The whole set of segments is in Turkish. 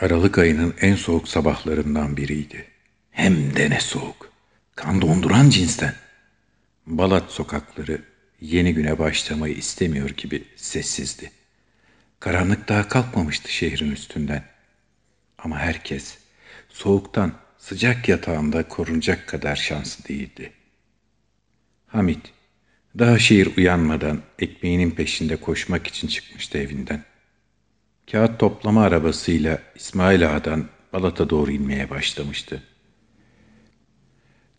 Aralık ayının en soğuk sabahlarından biriydi. Hem de ne soğuk. Kan donduran cinsten. Balat sokakları yeni güne başlamayı istemiyor gibi sessizdi. Karanlık daha kalkmamıştı şehrin üstünden. Ama herkes soğuktan sıcak yatağında korunacak kadar şanslı değildi. Hamit daha şehir uyanmadan ekmeğinin peşinde koşmak için çıkmıştı evinden. Kağıt toplama arabasıyla İsmail Ağa'dan Balat'a doğru inmeye başlamıştı.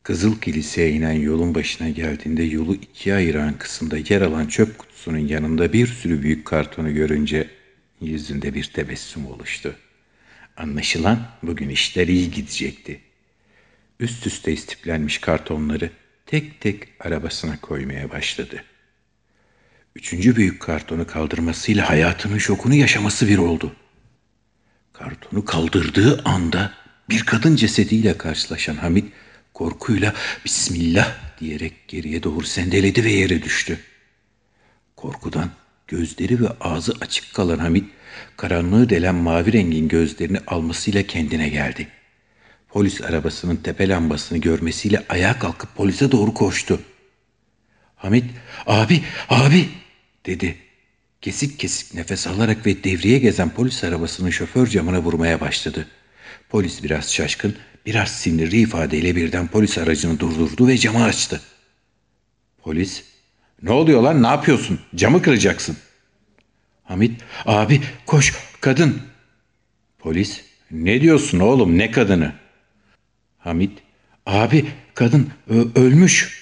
Kızıl Kilise'ye inen yolun başına geldiğinde yolu ikiye ayıran kısımda yer alan çöp kutusunun yanında bir sürü büyük kartonu görünce yüzünde bir tebessüm oluştu. Anlaşılan bugün işler iyi gidecekti. Üst üste istiplenmiş kartonları tek tek arabasına koymaya başladı. Üçüncü büyük kartonu kaldırmasıyla hayatının şokunu yaşaması bir oldu. Kartonu kaldırdığı anda bir kadın cesediyle karşılaşan Hamit korkuyla Bismillah diyerek geriye doğru sendeledi ve yere düştü. Korkudan gözleri ve ağzı açık kalan Hamit karanlığı delen mavi rengin gözlerini almasıyla kendine geldi. Polis arabasının tepe lambasını görmesiyle ayağa kalkıp polise doğru koştu. Hamit, abi, abi dedi. Kesik kesik nefes alarak ve devriye gezen polis arabasının şoför camına vurmaya başladı. Polis biraz şaşkın, biraz sinirli ifadeyle birden polis aracını durdurdu ve camı açtı. Polis, ne oluyor lan ne yapıyorsun? Camı kıracaksın. Hamit, abi koş kadın. Polis, ne diyorsun oğlum ne kadını? Hamit, abi kadın ölmüş.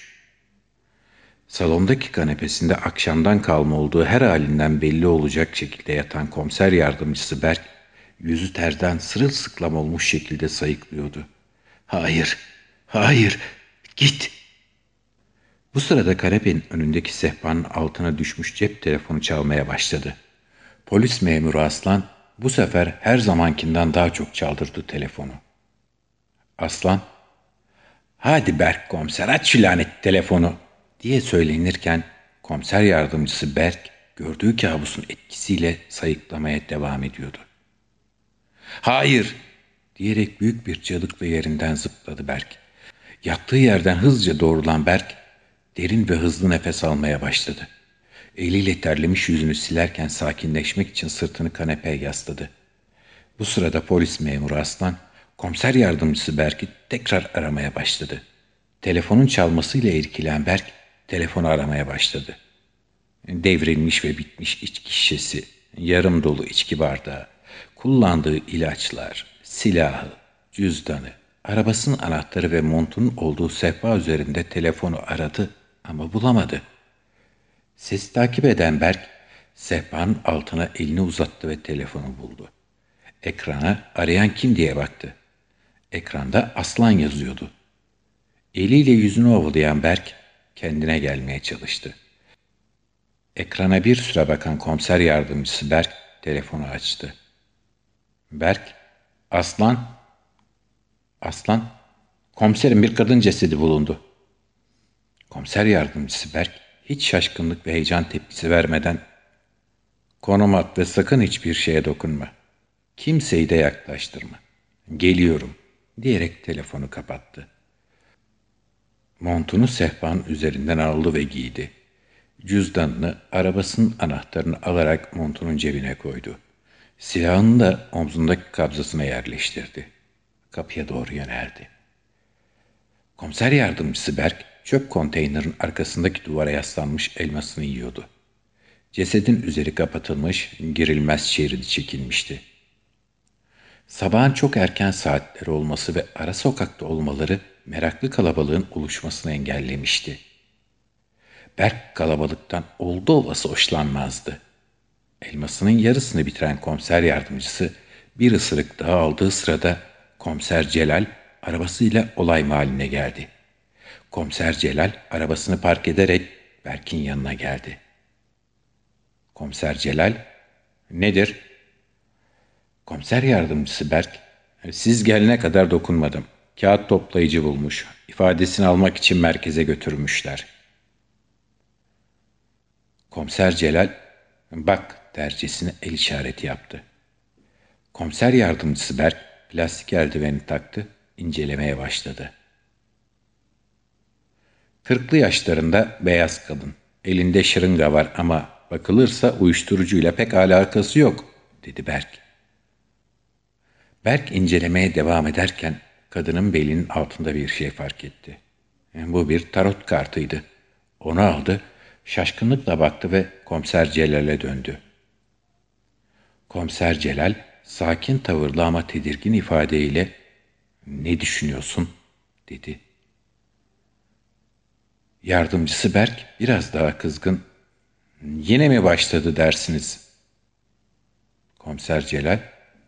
Salondaki kanepesinde akşamdan kalma olduğu her halinden belli olacak şekilde yatan komiser yardımcısı Berk, yüzü terden sırılsıklam olmuş şekilde sayıklıyordu. Hayır, hayır, git. Bu sırada kanepenin önündeki sehpanın altına düşmüş cep telefonu çalmaya başladı. Polis memuru Aslan bu sefer her zamankinden daha çok çaldırdı telefonu. Aslan, hadi Berk komiser aç şu lanet telefonu diye söylenirken komiser yardımcısı Berk gördüğü kabusun etkisiyle sayıklamaya devam ediyordu. Hayır diyerek büyük bir çığlıkla yerinden zıpladı Berk. Yattığı yerden hızlıca doğrulan Berk derin ve hızlı nefes almaya başladı. Eliyle terlemiş yüzünü silerken sakinleşmek için sırtını kanepeye yasladı. Bu sırada polis memuru Aslan, komiser yardımcısı Berk'i tekrar aramaya başladı. Telefonun çalmasıyla irkilen Berk, telefonu aramaya başladı. Devrilmiş ve bitmiş içki şişesi, yarım dolu içki bardağı, kullandığı ilaçlar, silahı, cüzdanı, arabasının anahtarı ve montunun olduğu sehpa üzerinde telefonu aradı ama bulamadı. Sesi takip eden Berk, sehpanın altına elini uzattı ve telefonu buldu. Ekrana arayan kim diye baktı. Ekranda aslan yazıyordu. Eliyle yüzünü ovalayan Berk kendine gelmeye çalıştı. Ekrana bir süre bakan komiser yardımcısı Berk telefonu açtı. Berk, aslan, aslan, komiserin bir kadın cesedi bulundu. Komiser yardımcısı Berk hiç şaşkınlık ve heyecan tepkisi vermeden konum at ve sakın hiçbir şeye dokunma. Kimseyi de yaklaştırma. Geliyorum diyerek telefonu kapattı. Montunu sehpanın üzerinden aldı ve giydi. Cüzdanını, arabasının anahtarını alarak montunun cebine koydu. Silahını da omzundaki kabzasına yerleştirdi. Kapıya doğru yöneldi. Komiser yardımcısı Berk, çöp konteynerin arkasındaki duvara yaslanmış elmasını yiyordu. Cesedin üzeri kapatılmış, girilmez şeridi çekilmişti. Sabahın çok erken saatleri olması ve ara sokakta olmaları meraklı kalabalığın oluşmasını engellemişti. Berk kalabalıktan oldu olası hoşlanmazdı. Elmasının yarısını bitiren komiser yardımcısı bir ısırık daha aldığı sırada komiser Celal arabasıyla olay mahalline geldi. Komiser Celal arabasını park ederek Berk'in yanına geldi. Komiser Celal, nedir? Komiser yardımcısı Berk, siz gelene kadar dokunmadım. Kağıt toplayıcı bulmuş. İfadesini almak için merkeze götürmüşler. Komiser Celal, bak dercesine el işareti yaptı. Komiser yardımcısı Berk plastik eldiveni taktı, incelemeye başladı. Kırklı yaşlarında beyaz kadın. Elinde şırınga var ama bakılırsa uyuşturucuyla pek alakası yok, dedi Berk. Berk incelemeye devam ederken kadının belinin altında bir şey fark etti. Bu bir tarot kartıydı. Onu aldı, şaşkınlıkla baktı ve komiser Celal'e döndü. Komiser Celal sakin tavırlı ama tedirgin ifadeyle ''Ne düşünüyorsun?'' dedi. Yardımcısı Berk biraz daha kızgın ''Yine mi başladı dersiniz?'' Komiser Celal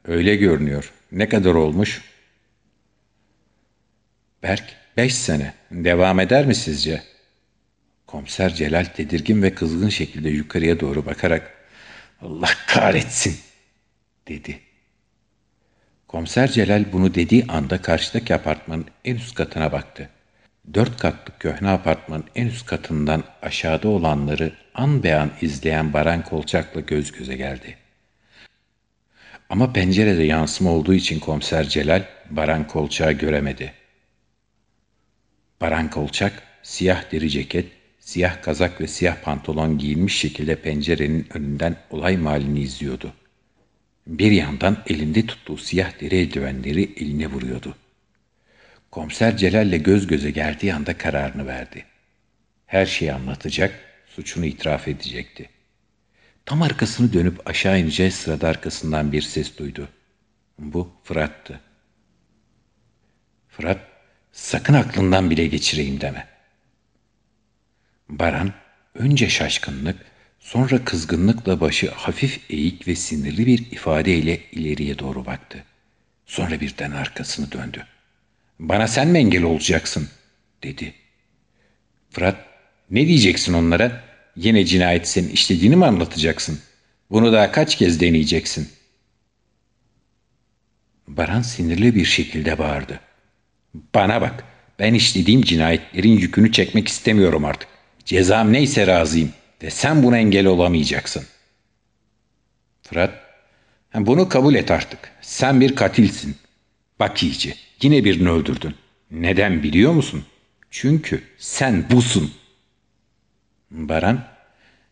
''Öyle görünüyor. Ne kadar olmuş?'' Berk beş sene. Devam eder mi sizce? Komiser Celal tedirgin ve kızgın şekilde yukarıya doğru bakarak Allah kahretsin dedi. Komiser Celal bunu dediği anda karşıdaki apartmanın en üst katına baktı. Dört katlı köhne apartmanın en üst katından aşağıda olanları an be an izleyen Baran Kolçak'la göz göze geldi. Ama pencerede yansıma olduğu için komiser Celal Baran Kolçak'ı göremedi. Baran Kolçak, siyah deri ceket, siyah kazak ve siyah pantolon giyinmiş şekilde pencerenin önünden olay mahallini izliyordu. Bir yandan elinde tuttuğu siyah deri eldivenleri eline vuruyordu. Komiser Celal'le göz göze geldiği anda kararını verdi. Her şeyi anlatacak, suçunu itiraf edecekti. Tam arkasını dönüp aşağı ineceği sırada arkasından bir ses duydu. Bu Fırat'tı. Fırat, sakın aklından bile geçireyim deme. Baran, önce şaşkınlık, sonra kızgınlıkla başı hafif eğik ve sinirli bir ifadeyle ileriye doğru baktı. Sonra birden arkasını döndü. Bana sen mi engel olacaksın? dedi. Fırat, ne diyeceksin onlara? Yine cinayet senin işlediğini mi anlatacaksın? Bunu daha kaç kez deneyeceksin? Baran sinirli bir şekilde bağırdı. Bana bak, ben işlediğim cinayetlerin yükünü çekmek istemiyorum artık. Cezam neyse razıyım ve sen buna engel olamayacaksın. Fırat, bunu kabul et artık. Sen bir katilsin. Bak iyice, yine birini öldürdün. Neden biliyor musun? Çünkü sen busun. Baran,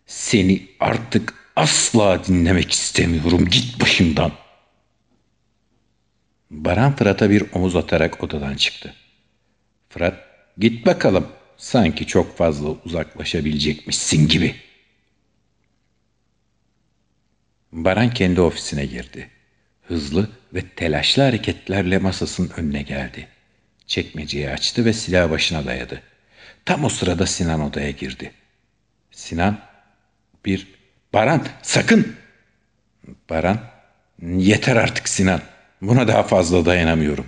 seni artık asla dinlemek istemiyorum. Git başımdan. Baran Fırat'a bir omuz atarak odadan çıktı. Fırat, git bakalım. Sanki çok fazla uzaklaşabilecekmişsin gibi. Baran kendi ofisine girdi. Hızlı ve telaşlı hareketlerle masasının önüne geldi. Çekmeceyi açtı ve silah başına dayadı. Tam o sırada Sinan odaya girdi. Sinan bir Baran sakın. Baran yeter artık Sinan. Buna daha fazla dayanamıyorum.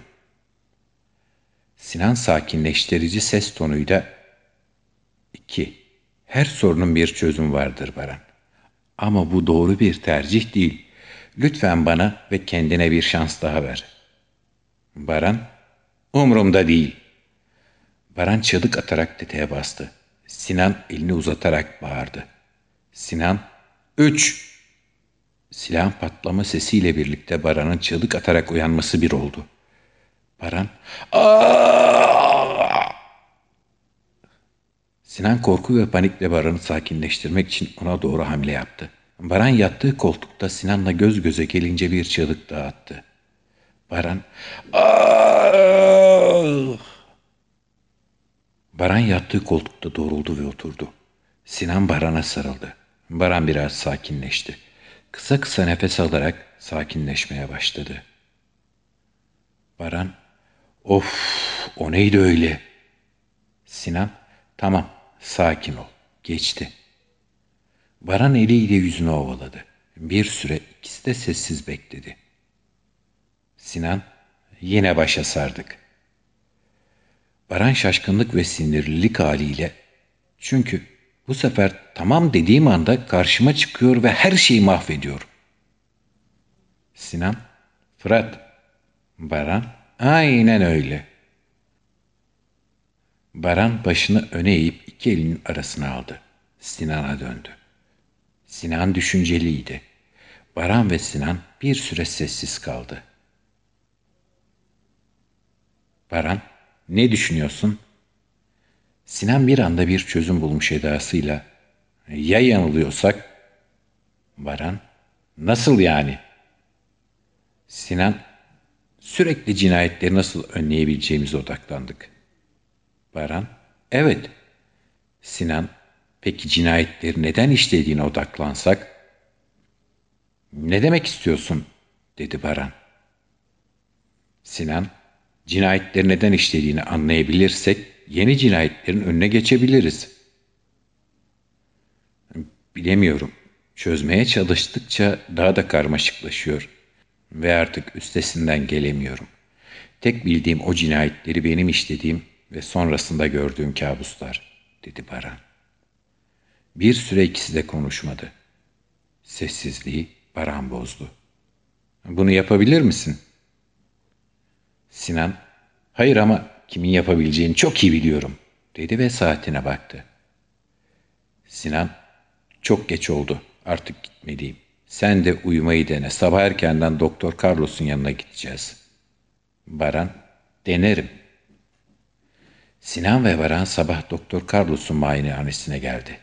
Sinan sakinleştirici ses tonuyla iki Her sorunun bir çözüm vardır Baran. Ama bu doğru bir tercih değil. Lütfen bana ve kendine bir şans daha ver. Baran, umurumda değil. Baran çığlık atarak tetiğe bastı. Sinan elini uzatarak bağırdı. Sinan, üç. Silahın patlama sesiyle birlikte Baran'ın çığlık atarak uyanması bir oldu. Baran, Aa! Sinan korku ve panikle Baran'ı sakinleştirmek için ona doğru hamle yaptı. Baran yattığı koltukta Sinan'la göz göze gelince bir çığlık daha attı. Baran, Aa! Baran yattığı koltukta doğruldu ve oturdu. Sinan Baran'a sarıldı. Baran biraz sakinleşti. Kısa kısa nefes alarak sakinleşmeye başladı. Baran, of o neydi öyle? Sinan, tamam sakin ol, geçti. Baran eliyle yüzünü ovaladı. Bir süre ikisi de sessiz bekledi. Sinan, yine başa sardık. Baran şaşkınlık ve sinirlilik haliyle çünkü bu sefer tamam dediğim anda karşıma çıkıyor ve her şeyi mahvediyor. Sinan, Fırat, Baran, aynen öyle. Baran başını öne eğip iki elinin arasına aldı. Sinan'a döndü. Sinan düşünceliydi. Baran ve Sinan bir süre sessiz kaldı. Baran, ne düşünüyorsun? Sinan bir anda bir çözüm bulmuş edasıyla, ya yanılıyorsak? Baran, nasıl yani? Sinan, sürekli cinayetleri nasıl önleyebileceğimize odaklandık. Baran, evet. Sinan, peki cinayetleri neden işlediğine odaklansak? Ne demek istiyorsun? dedi Baran. Sinan, cinayetleri neden işlediğini anlayabilirsek yeni cinayetlerin önüne geçebiliriz. Bilemiyorum. Çözmeye çalıştıkça daha da karmaşıklaşıyor ve artık üstesinden gelemiyorum. Tek bildiğim o cinayetleri benim işlediğim ve sonrasında gördüğüm kabuslar, dedi Baran. Bir süre ikisi de konuşmadı. Sessizliği Baran bozdu. Bunu yapabilir misin? Sinan, hayır ama kimin yapabileceğini çok iyi biliyorum, dedi ve saatine baktı. Sinan, çok geç oldu, artık gitmeliyim. Sen de uyumayı dene, sabah erkenden Doktor Carlos'un yanına gideceğiz. Baran, denerim. Sinan ve Baran sabah Doktor Carlos'un muayenehanesine geldi.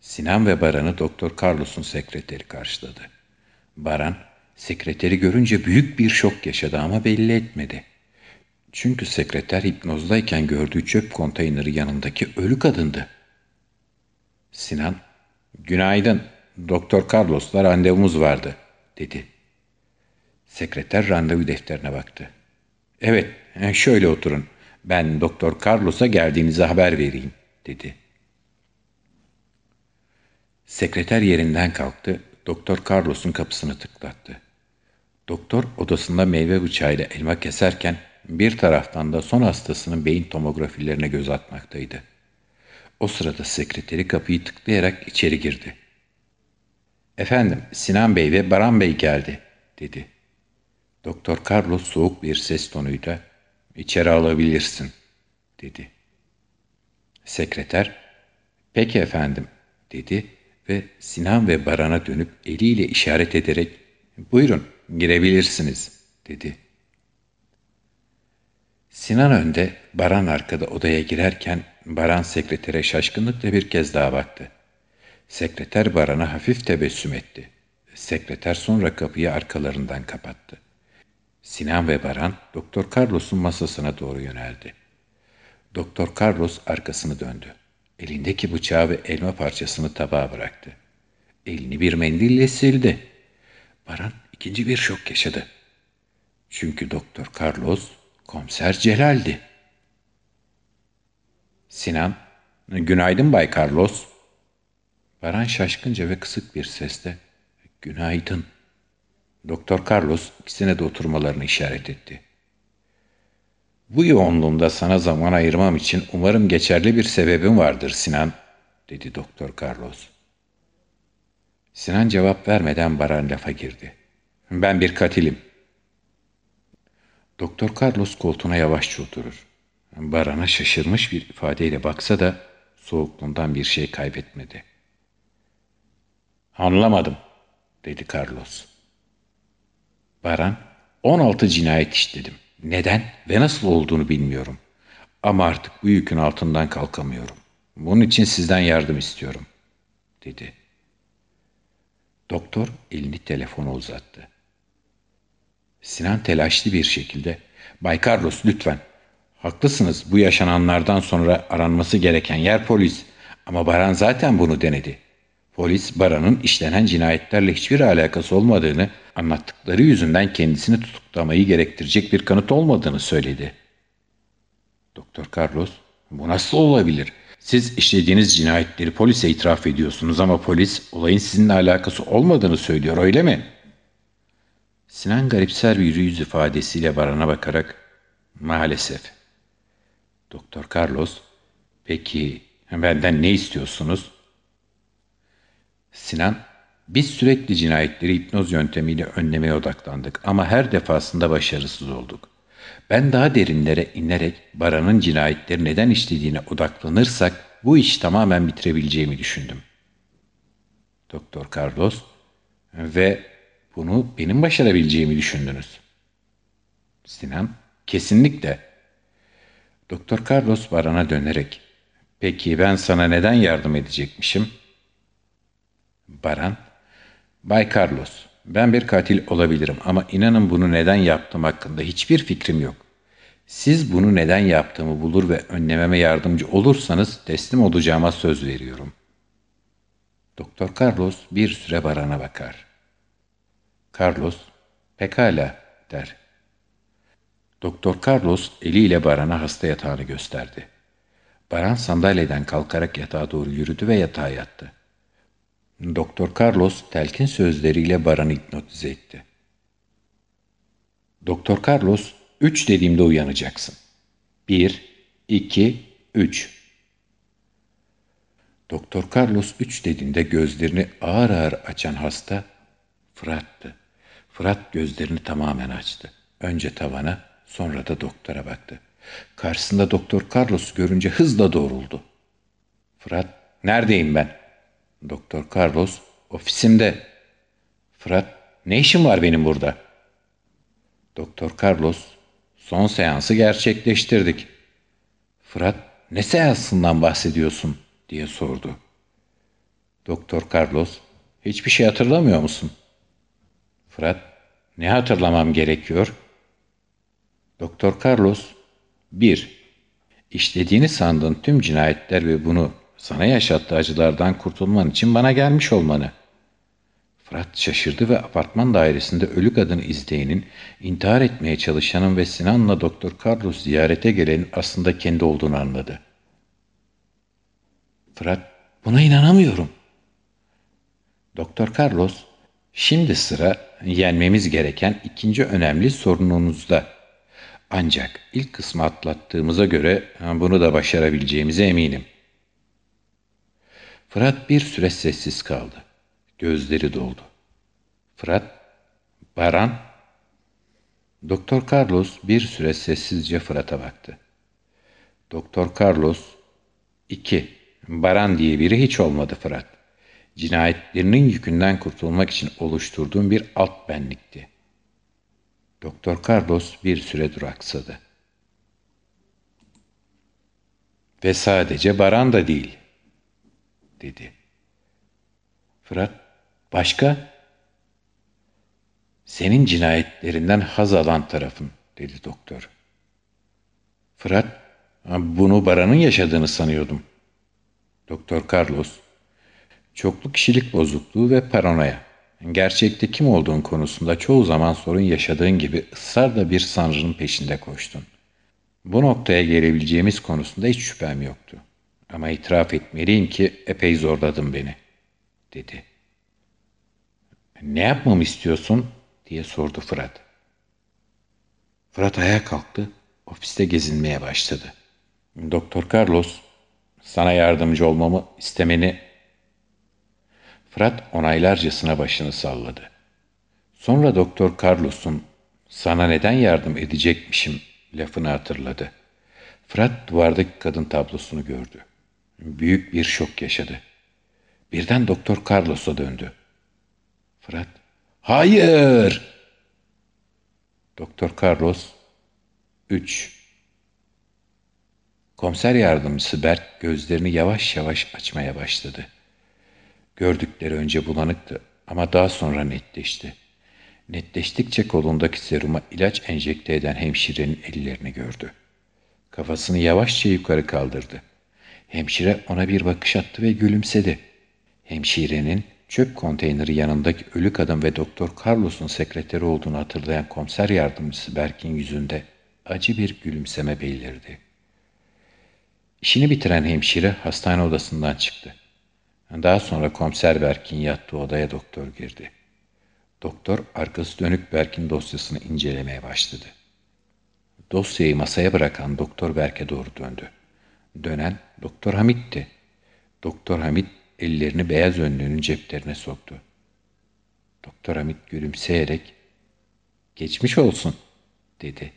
Sinan ve Baran'ı Doktor Carlos'un sekreteri karşıladı. Baran, sekreteri görünce büyük bir şok yaşadı ama belli etmedi. Çünkü sekreter hipnozdayken gördüğü çöp konteyneri yanındaki ölü kadındı. Sinan, günaydın, Doktor Carlos'la randevumuz vardı, dedi. Sekreter randevu defterine baktı. Evet, şöyle oturun. Ben Doktor Carlos'a geldiğinizi haber vereyim, dedi. Sekreter yerinden kalktı, Doktor Carlos'un kapısını tıklattı. Doktor odasında meyve bıçağıyla elma keserken bir taraftan da son hastasının beyin tomografilerine göz atmaktaydı. O sırada sekreteri kapıyı tıklayarak içeri girdi. Efendim, Sinan Bey ve Baran Bey geldi, dedi. Doktor Carlos soğuk bir ses tonuyla, içeri alabilirsin, dedi. Sekreter, peki efendim, dedi ve Sinan ve Baran'a dönüp eliyle işaret ederek buyurun girebilirsiniz dedi. Sinan önde, Baran arkada odaya girerken Baran sekretere şaşkınlıkla bir kez daha baktı. Sekreter Baran'a hafif tebessüm etti. Sekreter sonra kapıyı arkalarından kapattı. Sinan ve Baran Doktor Carlos'un masasına doğru yöneldi. Doktor Carlos arkasını döndü. Elindeki bıçağı ve elma parçasını tabağa bıraktı. Elini bir mendille sildi. Baran ikinci bir şok yaşadı. Çünkü Doktor Carlos komiser Celal'di. Sinan, günaydın Bay Carlos. Baran şaşkınca ve kısık bir sesle, günaydın. Doktor Carlos ikisine de oturmalarını işaret etti. Bu yoğunluğumda sana zaman ayırmam için umarım geçerli bir sebebin vardır Sinan, dedi Doktor Carlos. Sinan cevap vermeden Baran lafa girdi. Ben bir katilim. Doktor Carlos koltuğuna yavaşça oturur. Baran'a şaşırmış bir ifadeyle baksa da soğukluğundan bir şey kaybetmedi. Anlamadım, dedi Carlos. Baran, 16 cinayet işledim. Neden ve nasıl olduğunu bilmiyorum. Ama artık bu yükün altından kalkamıyorum. Bunun için sizden yardım istiyorum, dedi. Doktor elini telefona uzattı. Sinan telaşlı bir şekilde, Bay Carlos lütfen, haklısınız bu yaşananlardan sonra aranması gereken yer polis. Ama Baran zaten bunu denedi. Polis Baran'ın işlenen cinayetlerle hiçbir alakası olmadığını, anlattıkları yüzünden kendisini tutuklamayı gerektirecek bir kanıt olmadığını söyledi. Doktor Carlos, bu nasıl olabilir? Siz işlediğiniz cinayetleri polise itiraf ediyorsunuz ama polis olayın sizinle alakası olmadığını söylüyor öyle mi? Sinan garipser bir yüz ifadesiyle Baran'a bakarak maalesef. Doktor Carlos, peki benden ne istiyorsunuz? Sinan, biz sürekli cinayetleri hipnoz yöntemiyle önlemeye odaklandık ama her defasında başarısız olduk. Ben daha derinlere inerek Baran'ın cinayetleri neden işlediğine odaklanırsak bu iş tamamen bitirebileceğimi düşündüm. Doktor Carlos ve Bunu benim başarabileceğimi düşündünüz. Sinan, kesinlikle. Doktor Carlos Baran'a dönerek, peki ben sana neden yardım edecekmişim? Baran, Bay Carlos, ben bir katil olabilirim ama inanın bunu neden yaptığım hakkında hiçbir fikrim yok. Siz bunu neden yaptığımı bulur ve önlememe yardımcı olursanız teslim olacağıma söz veriyorum. Doktor Carlos bir süre Baran'a bakar. Carlos, pekala der. Doktor Carlos eliyle Baran'a hasta yatağını gösterdi. Baran sandalyeden kalkarak yatağa doğru yürüdü ve yatağa yattı. Doktor Carlos telkin sözleriyle Baran'ı hipnotize etti. Doktor Carlos, üç dediğimde uyanacaksın. Bir, iki, üç. Doktor Carlos üç dediğinde gözlerini ağır ağır açan hasta Fırat'tı. Fırat gözlerini tamamen açtı. Önce tavana, sonra da doktora baktı. Karşısında Doktor Carlos görünce hızla doğruldu. Fırat, neredeyim ben? Doktor Carlos, ofisimde. Fırat, ne işin var benim burada? Doktor Carlos, son seansı gerçekleştirdik. Fırat, ne seansından bahsediyorsun? diye sordu. Doktor Carlos, hiçbir şey hatırlamıyor musun? Fırat, ne hatırlamam gerekiyor? Doktor Carlos, 1. İşlediğini sandığın tüm cinayetler ve bunu sana yaşattığı acılardan kurtulman için bana gelmiş olmanı. Fırat şaşırdı ve apartman dairesinde ölü kadını izleyenin, intihar etmeye çalışanın ve Sinan'la Doktor Carlos ziyarete gelenin aslında kendi olduğunu anladı. Fırat, buna inanamıyorum. Doktor Carlos, şimdi sıra yenmemiz gereken ikinci önemli sorununuzda. Ancak ilk kısmı atlattığımıza göre bunu da başarabileceğimize eminim. Fırat bir süre sessiz kaldı. Gözleri doldu. Fırat, Baran. Doktor Carlos bir süre sessizce Fırat'a baktı. Doktor Carlos, iki. Baran diye biri hiç olmadı Fırat. Cinayetlerinin yükünden kurtulmak için oluşturduğum bir alt benlikti. Doktor Carlos bir süre duraksadı. Ve sadece Baran da değil, dedi. Fırat, başka? Senin cinayetlerinden haz alan tarafın, dedi doktor. Fırat, bunu Baran'ın yaşadığını sanıyordum. Doktor Carlos, çoklu kişilik bozukluğu ve paranoya. Gerçekte kim olduğun konusunda çoğu zaman sorun yaşadığın gibi ısrarla bir sanrının peşinde koştun. Bu noktaya gelebileceğimiz konusunda hiç şüphem yoktu. Ama itiraf etmeliyim ki epey zorladın beni, dedi. Ne yapmamı istiyorsun, diye sordu Fırat. Fırat ayağa kalktı, ofiste gezinmeye başladı. Doktor Carlos, sana yardımcı olmamı istemeni... Fırat onaylarcasına başını salladı. Sonra Doktor Carlos'un sana neden yardım edecekmişim lafını hatırladı. Fırat duvardaki kadın tablosunu gördü. Büyük bir şok yaşadı. Birden Doktor Carlos'a döndü. Fırat, hayır! Doktor Carlos, üç. Komiser yardımcısı Berk gözlerini yavaş yavaş açmaya başladı. Gördükleri önce bulanıktı ama daha sonra netleşti. Netleştikçe kolundaki seruma ilaç enjekte eden hemşirenin ellerini gördü. Kafasını yavaşça yukarı kaldırdı. Hemşire ona bir bakış attı ve gülümsedi. Hemşirenin çöp konteyneri yanındaki ölü kadın ve Doktor Carlos'un sekreteri olduğunu hatırlayan komiser yardımcısı Berk'in yüzünde acı bir gülümseme belirdi. İşini bitiren hemşire hastane odasından çıktı. Daha sonra komiser Berk'in yattığı odaya doktor girdi. Doktor arkası dönük Berk'in dosyasını incelemeye başladı. Dosyayı masaya bırakan Doktor Berk'e doğru döndü. Dönen Doktor Hamit'ti. Doktor Hamit ellerini beyaz önlüğünün ceplerine soktu. Doktor Hamit gülümseyerek ''Geçmiş olsun'' dedi.